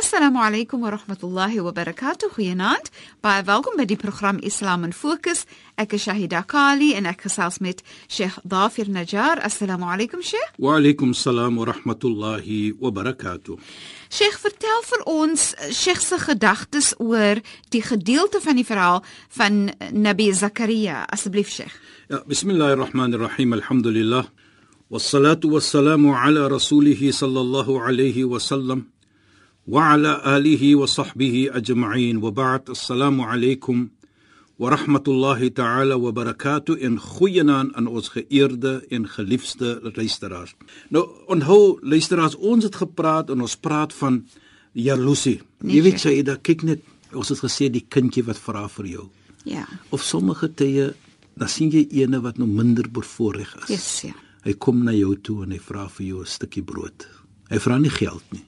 Assalamu alaykum wa rahmatullahi wa barakatuh. Goeienaand. Baie welkom by die program Islam in Fokus. Ek is Shahida Kali en ek gesels met Sheikh Dafir Najjar. Assalamu alaykum Sheikh. Wa alaykum salaam wa rahmatullahi wa barakatuh. Sheikh, vertel vir ons Sheikh se gedagtes oor die gedeelte van die verhaal van Nabi Zakaria. Asseblief Sheikh. Ja, bismillahirrahmanirrahim. Alhamdulillah. Wassalatu wassalamu ala rasulih sallallahu alayhi wa sallam. وعلى آله وصحبه أجمعين وبعد السلام عليكم ورحمة الله تعالى وبركاته إن خوينا أن ons geëerde en geliefde luisteraars. Nou onthou luisteraars, ons het gepraat en ons praat van jaloesie. Nee, Jy weet sê dat kyk net, ons het gesê die kindjie wat vra vir jou. Ja. Of sommige tye dan sien jy ene wat nou minder bevoorreg is. Yes, ja. Hy kom na jou toe en hy vra vir jou 'n stukkie brood. Hy vra nie geld nie.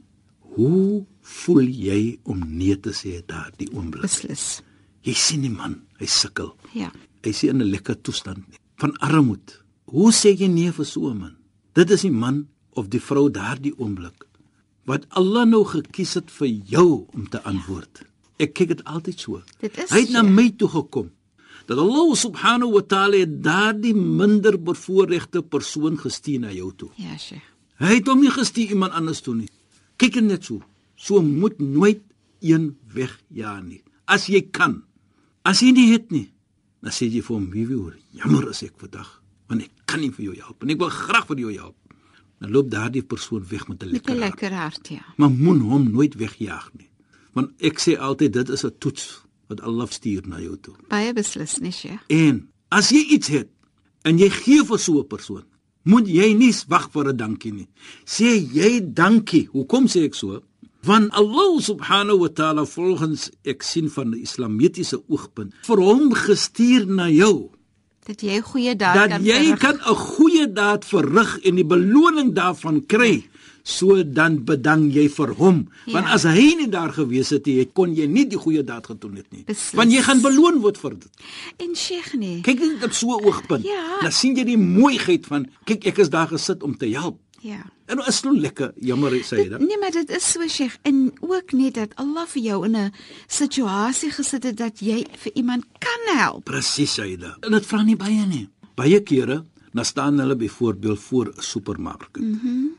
Hoe voel jy om nee te sê daardie oomblik? Beslis. Jy sien die man, hy sukkel. Ja. Hy sien 'n lekker toestand van armoede. Hoe sê jy nee vir so 'n man? Dit is die man of die vrou daardie oomblik wat Allah nou gekies het vir jou om te antwoord. Ek kyk dit altyd so. Dit is Hy het na my toe gekom. Dat Allah subhanahu wa ta'ala daardie minder bevoorregte persoon gestuur na jou toe. Ja, Sheikh. Hy het hom nie gestuur iemand anders toe nie. Kyk net so. So moet nooit een wegjaag nie. As jy kan. As jy nie het nie, dan sê jy vir hom, "Wie hoor, jammer as ek vandag, want ek kan nie vir jou help en ek wil graag vir jou help." Dan loop daardie persoon weg met 'n lekker lekker hart, ja. Maar moen hom nooit wegjaag nie. Want ek sê altyd dit is 'n toets wat Allah stuur na jou toe. Baie beslis, nee Sheikh. En as jy iets het en jy gee vir so 'n persoon, moet jy nie wag vir 'n dankie nie. Sê jy dankie. Hoekom sê ek so? Want Allah subhanahu wa ta'ala volgens ek sien van die islamitiese oogpunt vir hom gestuur na jou Dat jy 'n goeie daad dat kan jy verrig. kan 'n goeie daad verrig en die beloning daarvan kry. So dan bedank jy vir hom. Want Ja. as hy nie daar gewees het nie, kon jy nie die goeie daad gedoen het nie. Beslis. Want jy gaan beloon word vir dit. En Sheikh nee. Kyk net op so 'n oogpunt. Ja. Dan sien jy die mooiheid van kyk ek is daar gesit om te help. Ja. En dit is nou lekker, jammer sê jy dit. Nee, maar dit is so Sheikh en ook net dat Allah vir jou in 'n situasie gesit het dat jy vir iemand kan help. Presies sê jy dit. En dit vra nie baie nie. Baie kere dan staan hulle byvoorbeeld voor 'n supermark. Mhm. Mm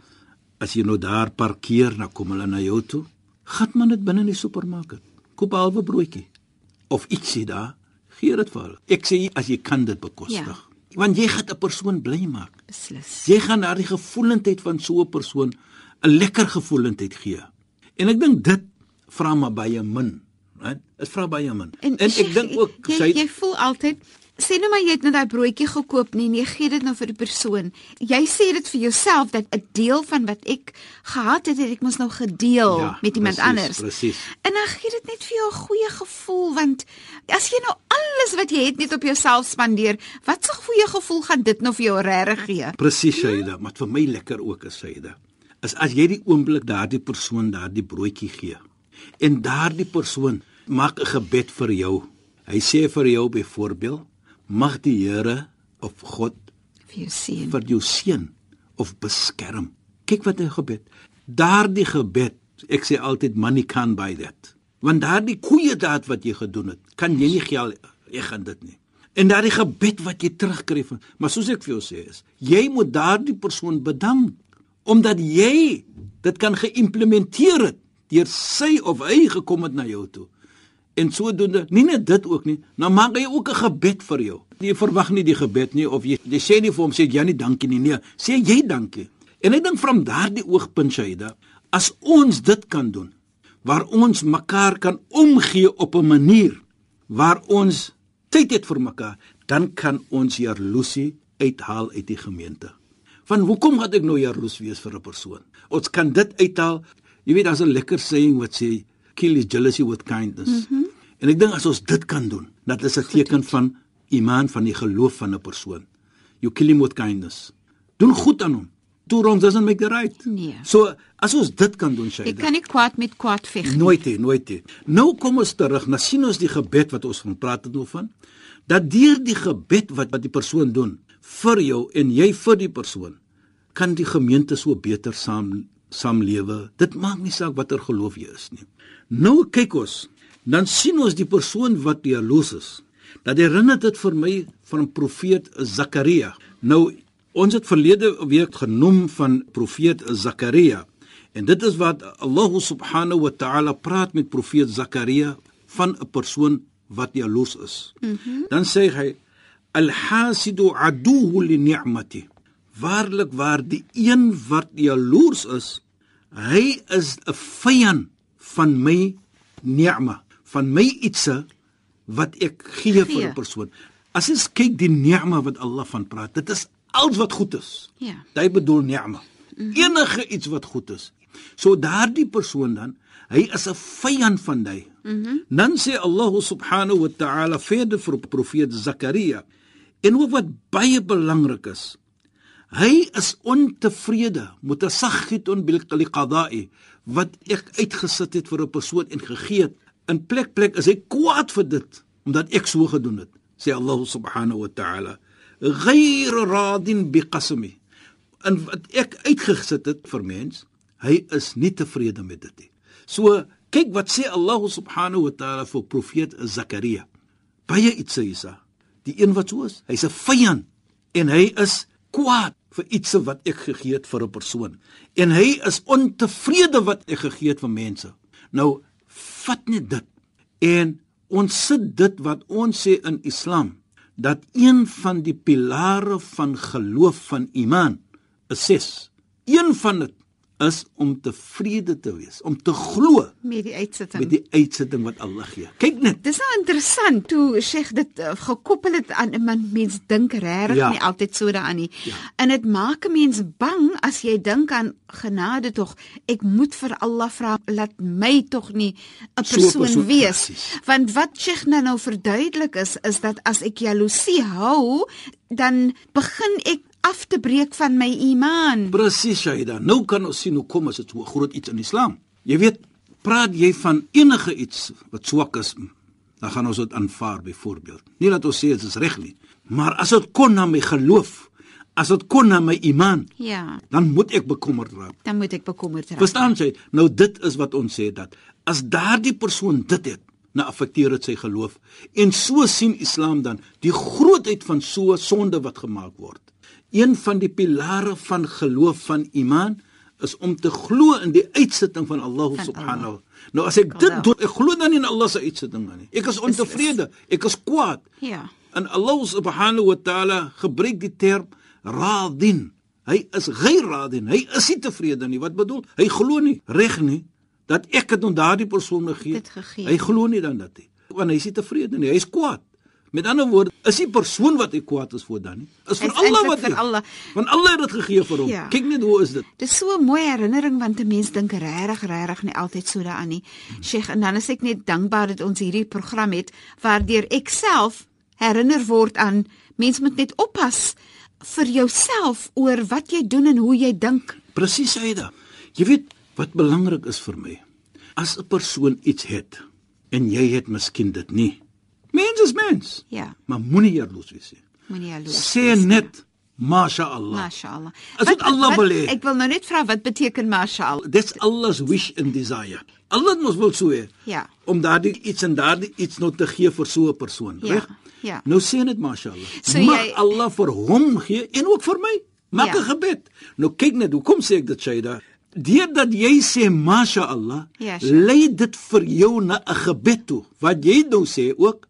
As jy nou daar parkeer, dan kom hulle na jou toe. Gat man dit binne in die supermark. Koop 'n halwe broodjie of ietsie daar, gee dit vir hulle. Ek sê as jy kan dit bekostig. Ja. Want jy gaan 'n persoon bly maak. Beslis. Jy gaan daardie gevoelendheid van so 'n persoon 'n lekker gevoelendheid gee. En ek dink dit vra maar baie min, né? Dit vra baie min. En, en ek dink ook jy, sy jy voel altyd sê nou maar jy het net daai broodjie gekoop nie en jy gee dit nou vir die persoon. Jy sê dit vir jouself dat 'n deel van wat ek gehad het, het ek mos nou gedeel Ja, met iemand presies, anders. presies. En dan gee dit net vir jou 'n goeie gevoel want as jy nou alles wat jy het net op jouself spandeer, wat 'n goeie gevoel gaan dit nou vir jou regtig gee? presies sê dit, maar vir my lekker ook is dit. Is as jy die oomblik daardie persoon daardie broodjie gee en daardie persoon maak 'n gebed vir jou. Hy sê vir jou byvoorbeeld, mag die Here of God Vir jou seun. vir jou seën of beskerm. Kyk wat hy gebed. Daardie gebed, ek sê altyd money can buy that. Want daardie goeie daad wat jy gedoen het, kan jy nie geld jy gaan dit nie. En daardie gebed wat jy terugkry van, maar soos ek vir jou sê is, jy moet daardie persoon bedank omdat jy dit kan geïmplementeer het deur sy of hy gekom het na jou toe. En sodoende, nie net dit ook nie, nou maak hy ook 'n gebed vir jou. Jy verwag nie die gebed nie of jy jy sê nie vir hom sê jy nie dankie nie, nee, sê jy dankie. En ek dink van daardie oogpunt Shaida, as ons dit kan doen, waar ons mekaar kan omgee op 'n manier waar ons tyd het vir mekaar, dan kan ons jaloesie uithaal uit die gemeente. Van hoekom gaan ek nou jaloes wees vir 'n persoon? Ons kan dit uithaal. Jy weet daar's 'n lekker saying wat sê kill is jealousy with kindness. Mm -hmm. En ek dink as ons dit kan doen, dat is 'n teken van iman van die geloof van 'n persoon. You kill him with kindness. Doen goed aan hom. Two wrongs doesn't make the right. Nee. So as ons dit kan doen, Shaida. kan nie kwaad met kwaad veg nie. Nooit hê, nooit hê. Nou kom ons terug, nou sien ons die gebed wat ons van praat het nou van. Dat deur die gebed wat wat die persoon doen vir jou en jy vir die persoon, kan die gemeente so beter saam saamlewe. Dit maak nie saak watter geloof jy is nie. Nou kyk ons, dan sien ons die persoon wat jaloes is. Dat herinner dit vir my van profeet Zakaria. Nou ons het verlede week genoem van profeet Zakaria. En dit is wat Allah subhanahu wa ta'ala praat met profeet Zakaria van 'n persoon wat jaloers is. Mm -hmm. Dan sê hy al-hasidu aduhu li ni'mati. Waarlik waar die een wat jaloers is, hy is 'n vyand van my ni'ma, van my ietsie wat ek gee vir Gee. 'n persoon. As jy kyk die ni'ma wat Allah van praat, dit is alles wat goed is. Ja. Hy bedoel ni'ma. Enige iets wat goed is. So daardie persoon dan, hy is 'n vyand van jy. Mm -hmm. Dan sê Allah subhanahu wa ta'ala verder vir profeet Zakaria en ook wat baie belangrik is. Hy is ontevrede mutasaghitun bil qada'i wat ek uitgesit het vir 'n persoon en gegee het. In plek plek is hy kwaad vir dit omdat ek so gedoen het. Sê Allah subhanahu wa ta'ala ghayr radin biqasmi en wat ek uitgesit het vir mens, hy is nie tevrede met dit nie. So kyk wat sê Allah subhanahu wa ta'ala vir profeet Zakaria. Baie iets sê Isa. Die een wat so is, hy's 'n vyand en hy is kwaad vir iets wat ek gegee het vir 'n persoon. En hy is ontevrede wat ek gegee het vir mense. Nou vat net dit en ons sit dit wat ons sê in Islam dat een van die pilare van geloof van iman is ses. Een van dit is om tevrede te wees, om te glo Met die uitsitting. met die uitsitting wat Allah gee. Kyk net. Dis nou interessant toe Sheikh dit uh, gekoppel het aan 'n mens dink regtig Ja. nie altyd so daaraan nie. Ja. En dit maak 'n mens bang as jy dink aan genade tog. Ek moet vir Allah vra laat my tog nie 'n So 'n persoon persoon- wees. presies. Want wat Sheikh nou nou verduidelik is is dat as ek jaloesie hou, dan begin ek af te breek van my iman. Presies Shaida. Nou kan ons sien hoe kom as dit so 'n groot iets in Islam. Jy weet, praat jy van enige iets wat swak is, dan gaan ons dit aanvaar byvoorbeeld. Nie dat ons sê dit is reg nie, maar as dit kon na my geloof, as dit kon na my iman, Ja, dan moet ek bekommerd raak. dan moet ek bekommerd raak. Verstaan jy? Nou dit is wat ons sê dat as daardie persoon dit het, nou affekteer dit sy geloof. En so sien Islam dan die grootheid van so sonde wat gemaak word. Een van die pilare van geloof van iman is om te glo in die uitsitting van Allah Van subhanahu. Allah. Nou as ek dit doen, ek glo dan nie in Allah se uitsitting nie. Ek is ontevrede, ek is kwaad. Ja. En Allah subhanahu wa ta'ala gebruik die term radin. Hy is geyr radin. Hy is nie tevrede nie. Wat bedoel? Hy glo nie reg nie dat ek het aan daardie persoon gegee. Dit gegee. Hy glo nie dan dat hy. Want hy is nie tevrede nie. Hy is kwaad. Met ander woorde, is die persoon wat hy kwaad is voor dan nie. Is vir Is Allah wat vir Allah. Want Allah het dit gegee vir hom. Ja. Kyk net hoe is dit. Dis so 'n mooi herinnering want 'n mens dink regtig regtig nie altyd so daaraan nie. Sheikh, en dan is ek net dankbaar dat ons hierdie program het waardeur ek self herinner word aan mens moet net oppas vir jouself oor wat jy doen en hoe jy dink. Presies Aida. Jy weet wat belangrik is vir my. As 'n persoon iets het en jy het miskien dit nie. Mens is mens. Ja, Maar moenie jaloers wees nie. moenie jaloers. Sê wees nie. net mashallah. Mashallah. As dit Allah wil hê. Ek wil nou net vra wat beteken mashallah? That's Allah's wish and desire. Allah mos wil so hê. Ja. Om daardie iets en daardie iets nou te gee vir so 'n persoon, Ja, reg? ja. Nou sê net mashallah. So Mag jy- Allah vir hom gee en ook vir my. Maak Ja. 'n gebed. Nou kyk net, hoekom sê ek dit Shaida? Deurdat jy sê mashallah, Ja, Sheikh. lei dit vir jou na 'n gebed toe. Wat jy nou sê ook,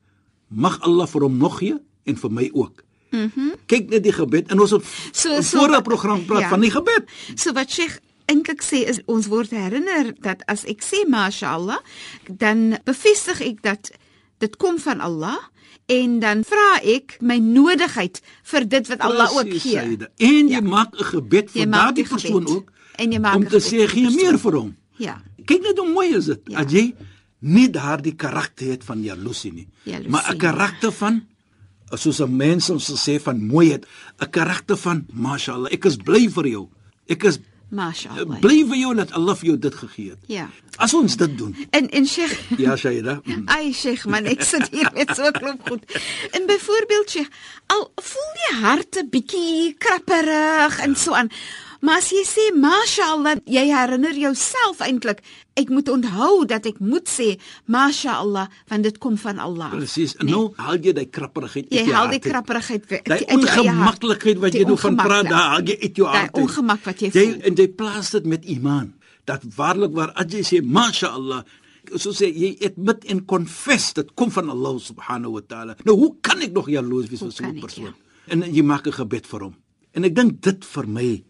mag Allah vir hom nog gee en vir my ook. Mhm. Mm kyk net die gebed en ons het So- so, wat- program praat ja. van die gebed. So wat Sheikh eintlik sê is ons word herinner dat as ek sê mashallah, dan bevestig ek dat dit kom van Allah en dan vra ek my nodigheid vir dit wat Allah ook Presies, gee. Saida. En jy Ja. maak 'n gebed vir daardie die persoon ook En jy maak om te sê gee meer vir hom. Ja. Kyk net hoe mooi is dit Ja. as jy nie daardie karakter het van jaloesie nie, Jaloesie, maar 'n ja. karakter van soos 'n mens ons sê van mooiheid, 'n karakter van mashallah, ek is bly vir jou. Ek is Mashallah. bly vir jou dat Allah vir jou dit gegee het. Ja. As ons dit doen. En en Sheikh Ja, Shaida. mm. Ai Sheikh, man, ek sit hier met so 'n klomp goed. En byvoorbeeld Sheikh, al voel die hart 'n bietjie krapperig en so aan. Maar as jy sê mashallah, jy herinner jouself eintlik, ek moet onthou dat ek moet sê mashallah want dit kom van Allah. Presies. En nou haal jy daai krapperigheid Jy uit jou haal die hart uit. krapperigheid weg. Daai uit hart. ongemaklikheid wat Die jy nou van praat, ja. daar haal jy uit jou Daai hart. uit. ongemak wat jy jy voel. en jy plaas dit met iman. Dat waarlik waar as jy sê mashallah, so sê jy admit en confess dit kom van Allah subhanahu wa taala. Nou hoe kan ek nog jaloers wees vir so 'n ek, persoon? ja. En jy maak 'n gebed vir hom. En ek dink dit vir my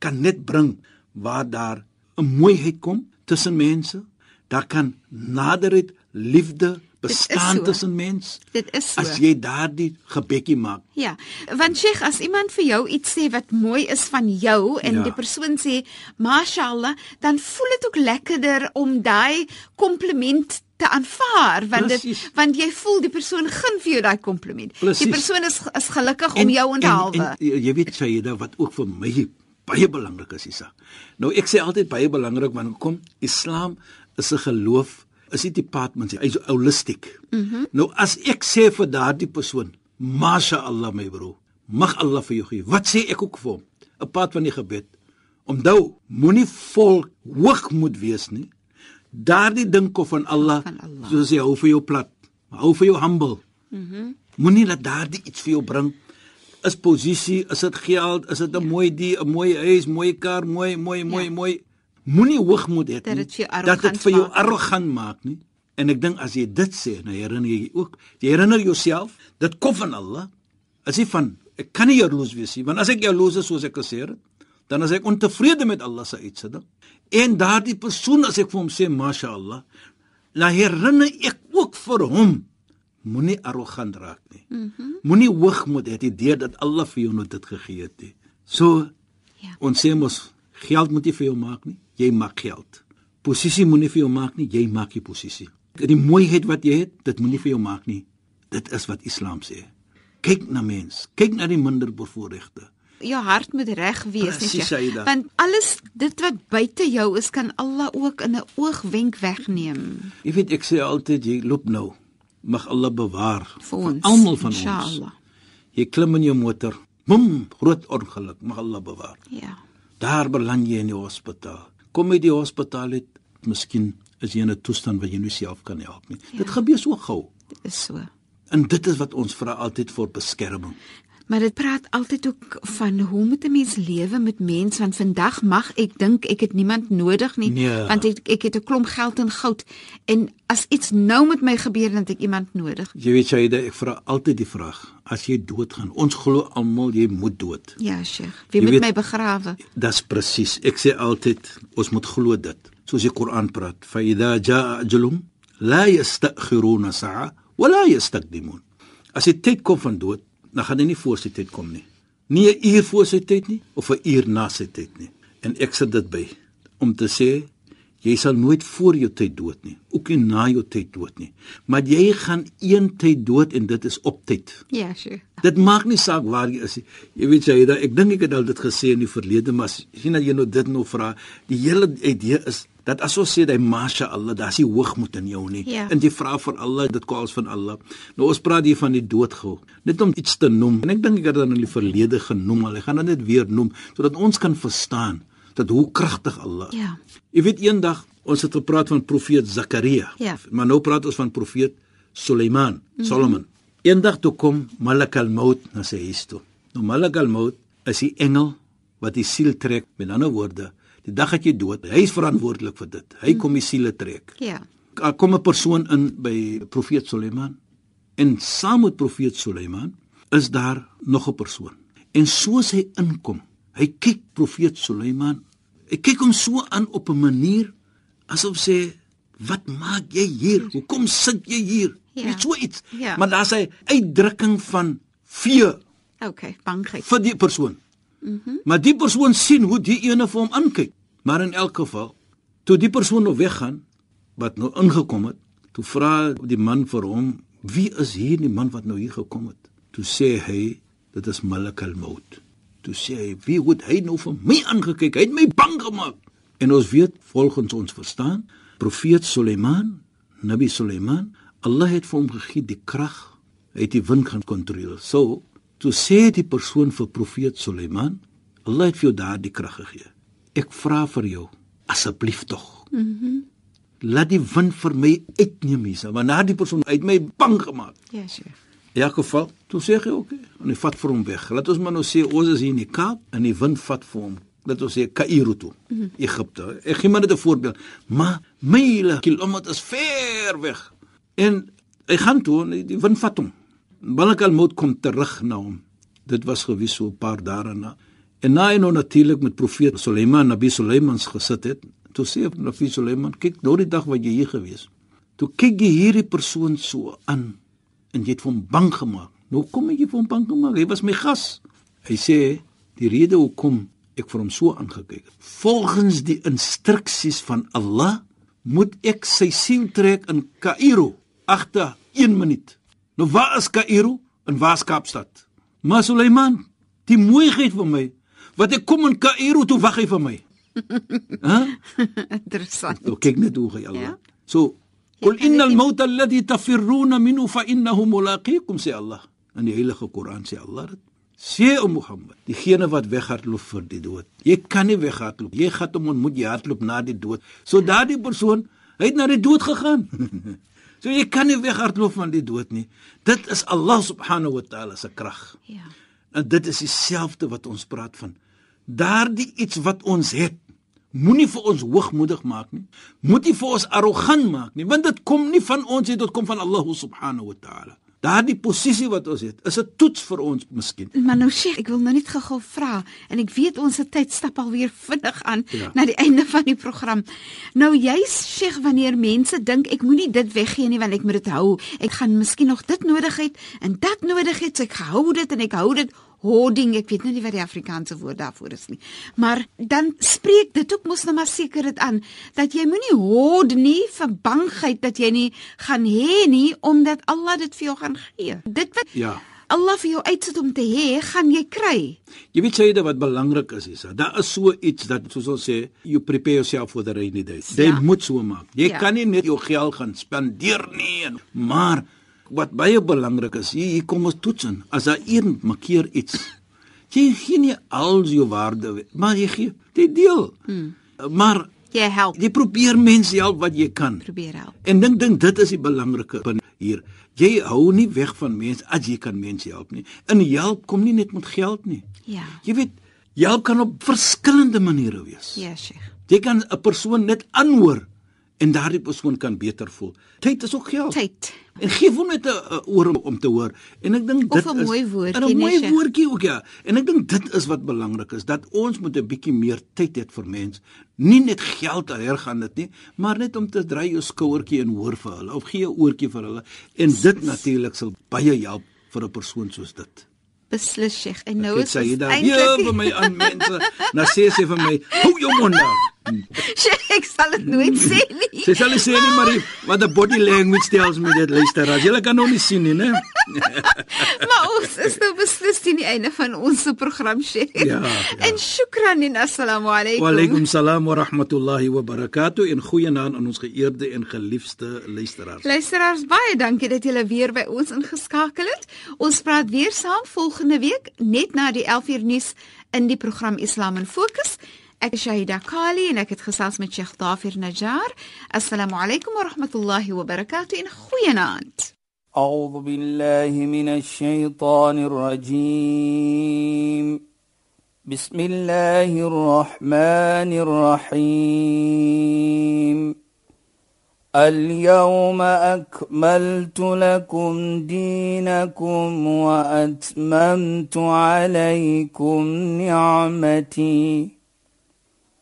kan net bring waar daar 'n mooiheid kom tussen mense. Daar kan naderheid, liefde bestaan so. tussen mense. Dit is so. As jy daardie gebedjie maak. Ja, want Sheikh, as iemand vir jou iets sê wat mooi is van jou en Ja. die persoon sê mashallah, dan voel dit ook lekkerder om daai kompliment te aanvaar want dit Presies. want jy voel die persoon gun vir jou daai kompliment. Presies. Die persoon is is gelukkig om jou. En, en jy weet Shaida wat ook vir my baie belangrik is, Isa. Nou ek sê altyd baie belangrik wanneer kom Islam is 'n geloof, is nie departments nie, hy's holisties. Mm -hmm. Nou as ek sê vir daardie persoon, Masha Allah my bro, mag Allah vir jou gee. Wat sê ek ook vir hom? 'n Pad van die gebed. Onthou, moenie vol hoogmoed wees nie. Daardie ding kom van Allah, Van Allah. soos hy hou vir jou plat, hou vir jou humble. Moenie laat daardie iets vir jou bring. Is posisie, is dit geld, is dit 'n mooi die, 'n mooi huis, mooi kar, mooi mooi mooi Ja. mooi. Moenie hoogmoed hê Dat dit vir jou dat dit arrogant vir jou maak. arrogant maak nie. En ek dink as jy dit sê, nou herinner jy ook, jy herinner jouself, dit kom van Allah. As jy van ek kan nie jaloers wees nie, want as ek jaloers is soos ek gesê het, dan is ek ontevrede met Allah se uitsetting. En daardie persoon as ek vir hom sê mashallah, dan herinner ek ook vir hom moenie arrogant raak nie. Mm -hmm. Moenie hoogmoed hê die idee dat Allah vir jou nou dit gegee het nie. So Ja. ons sê mos geld moet nie vir jou maak nie, jy maak geld. Posisie moenie vir jou maak nie, jy maak die posisie. Die mooiheid wat jy het, dit moenie vir jou maak nie. Dit is wat Islam sê. Kyk na mens, kyk na die minder bevoorregte. Jou hart moet reg wees, Presies, nie? Saida. Want alles dit wat buite jou is, kan Allah ook in 'n oogwenk wegneem Jy weet ek sê altyd jy loop nou. Mag Allah bewaar vir ons. almal van ons. Inshallah. Jy klim in jou motor, bum, groot ongeluk, mag Allah bewaar. Ja. Daar beland jy in die hospitaal. Kom jy die hospitaal uit, miskien is jy in 'n toestand wat jy nie self kan help nie. Ja. Dit gebeur so gou. Dit is so. En dit is wat ons vra altyd vir beskerming. Maar dit praat altyd ook van hoe moet 'n mens lewe met mense want vandag mag ek dink ek het niemand nodig nie Nee. want ek ek het 'n klomp geld en goud en as iets nou met my gebeur dan het ek iemand nodig. Jy weet Shaida, ek vra altyd die vraag, as jy doodgaan, ons glo almal jy moet dood. Ja, Sheikh. Wie Jy moet weet- my begrawe? Dis presies. Ek sê altyd ons moet glo dit. Soos die Koran praat, fa idha jaa ajalum la yastakhiruna sa'a wa la yastaqdimun. As die tyd kom van dood, dan gaan hy nie voor sy tyd kom nie. Nie 'n uur voor sy tyd nie of 'n uur na sy tyd nie. En ek sit dit by om te sê jy sal nooit voor jou tyd dood nie, ook nie na jou tyd dood nie. Maar jy gaan een tyd dood en dit is op tyd. Ja, Sheikh. Dit maak nie saak waar jy is nie. Jy weet jy, da, ek dink ek het al dit gesê in die verlede, maar sien dat jy nou dit nou vra, die hele idee is dat as ons sê jy masha Allah, daar's nie hoogmoed in jou nie. Ja. En jy vra vir Allah, dit kom als van Allah. Nou ons praat hier van die dood gou. Net om iets te noem. En ek dink ek het dit in die verlede genoem al. Ek gaan dit net weer noem sodat ons kan verstaan dat hoe kragtig Allah. is. Ja. Jy weet eendag ons het gepraat van profeet Zakaria. Ja. Maar nou praat ons van profeet Suleiman, mm -hmm. Solomon. Eendag toe kom Malak al-Maut na sy huis toe. Nou Malak al-Maut is die engel wat die siel trek. Met ander woorde, die dag dat jy dood, hy is verantwoordelik vir dit. Hy kom die siele trek. Ja. Daar kom 'n persoon in by profeet Suleiman en saam met profeet Suleiman is daar nog 'n persoon. En soos hy inkom, hy kyk profeet Suleiman, hy kyk hom so aan op 'n manier asof sê, "Wat maak jy hier? Hoekom sit jy hier?" Ja. Net so iets. Ja. Maar daar's 'n uitdrukking van vee Okay, bangheid. vir die persoon. Mhm. Mm maar die persoon sien hoe die ene vir hom aankyk. Maar in elk geval, toe die persoon nou weggaan wat nou ingekom het, toe vra die man vir hom, "Wie is hier die man wat nou hier gekom het?" Toe sê hy, "Dit is Malik al-Maut." Toe sê hy, "Wie het hy nou vir my aangekyk? Hy het my bang gemaak." En ons weet volgens ons verstaan, profeet Suleiman, Nabi Suleiman, Allah het vir hom gegee die krag, hy het die wind gaan kontroleer. So, toe sê die persoon vir profeet Suleiman, Allah het vir jou daardie krag gegee. Ek vra vir jou, asseblief tog. Mhm. Mm Laat die wind vir my uitneem hier, want na die persoon uit my bang gemaak. Ja, Sheikh. In elk geval, toe sê hy oké, okay, en hy vat vir hom weg. Laat ons maar nou sê ons is hier in die Kaap en die wind vat vir hom. Laat ons sê Kaïro toe, mm -hmm. Egipte. Ek gee maar net 'n voorbeeld. Maar myle kilometers ver weg. En hy gaan toe en die wind vat hom. Malik al-Maut kom terug na hom. Dit was gewees so 'n paar dae daarna. En na hy nou natuurlik met profeet Suleiman, Nabi Suleiman gesit het, toe sê Nabi Suleiman, kyk, nou die dag wat jy hier gewees. Toe kyk jy hierdie persoon so aan en jy het hom bang gemaak. Nou kom jy hom bang gemaak. Hy was my gas. Hy sê die rede hoekom ek vir hom so aangekyk het. Volgens die instruksies van Allah moet ek sy siel trek in Kaïro agter 1 minuut. Nou waar is Kaïro en waar is Kaapstad? Maar Suleiman, die mooiheid van my, wat ek kom in Kaïro toe wag hy vir my. Hæ? Interessant. Nou kyk net hoe hy Allah. Ja. So Qul innal mauta alladhi tafirruna minhu fa innahu mulaqikum sê Allah. In die heilige Koran sê Allah dit. Sê o Mohammed, diegene wat weghardloop vir die dood. Jy kan nie weghardloop. Jy gaan hom ontmoet, jy hardloop na die dood. So daardie persoon, hy het na die dood gegaan. so jy kan nie weghardloop van die dood nie. Dit is Allah subhanahu wa ta'ala se krag. Ja. En dit is dieselfde wat ons praat van. Daardie iets wat ons het, moenie vir ons hoogmoedig maak nie. Moenie vir ons arrogant maak nie, want dit kom nie van ons nie, dit kom van Allah subhanahu wa ta'ala. Daardie posisie wat ons het, is 'n toets vir ons miskien. Maar nou Sheikh, ek wil nou net gou-gou vra en ek weet ons se tyd stap alweer vinnig aan Ja. na die einde van die program. Nou juis Sheikh, wanneer mense dink ek moenie dit weggee nie want ek moet dit hou. Ek gaan miskien nog dit nodig hê en dat nodig hê, so ek hou dit en ek hou dit hoarding, ek weet nou nie wat die Afrikaanse woord daarvoor is nie. Maar dan spreek dit ook mos nou maar seker dit aan dat jy moenie hoord nie vir bangheid dat jy nie gaan hê nie omdat Allah dit vir jou gaan gee. Dit wat Ja. Allah vir jou uitsit om te hê, gaan jy kry. Jy weet dit wat belangrik is is daar is so iets dat soos ons sê you prepare yourself for the rainy days. Jy Ja. moet so maak. Jy Ja. kan nie net jou geld gaan spandeer nie. Maar wat baie belangrik is, hier, hier kom ons toets in. As daar een makkeer iets. Jy gee nie al jou waarde, maar jy gee die deel. Hmm. Maar Jy help, jy probeer mense help wat jy kan. probeer help. En dink dink dit is die belangrike punt hier. Jy hou nie weg van mense as jy kan mense help nie. En help kom nie net met geld nie. Ja. Jy weet, help kan op verskillende maniere wees. Ja, Sheikh. Jy kan 'n persoon net aanhoor en daardie persoon kan beter voel. Tyd is ook geld. Tyd. En gee hom net 'n 'n oor om, te hoor. En ek dink Of dit 'n is mooi woordjie, 'n mooi woordjie ook ja. En ek dink dit is wat belangrik is dat ons moet 'n bietjie meer tyd hê vir mense. Nie net geld reg gaan dit nie, maar net om te dry jou skouertjie en hoor vir hulle of gee 'n oortjie vir hulle. En dit natuurlik sal baie help vir 'n persoon soos dit. Beslis, Sheikh. En nou is ons daar hier vir my aan mense. Nou sê sy vir my, hou jou mond daar. Sal dit nooit sê nie. Sy sal nie sê nie, maar die- wat 'n body language tells me dit luister. As jy kan nou nie sien nie, né? maar ons is nou beslis teen die einde van ons program, Sheikh. Ja, ja. En shukran en assalamu alaykum. Wa alaykum salaam wa rahmatullahi wa barakatuh en goeienaand aan ons geëerde en geliefde luisteraars. Luisteraars, baie dankie dat julle weer by ons ingeskakel het. Ons praat weer saam volgende week net na die 11uur nuus in die program Islam in Fokus. الشهيدة كالي نكت خصاص من شيخ ظافر نجار. السلام عليكم ورحمة الله وبركاته. إن خوينا أنت أعوذ بالله من الشيطان الرجيم. بسم الله الرحمن الرحيم. اليوم أكملت لكم دينكم وأتممت عليكم نعمتي.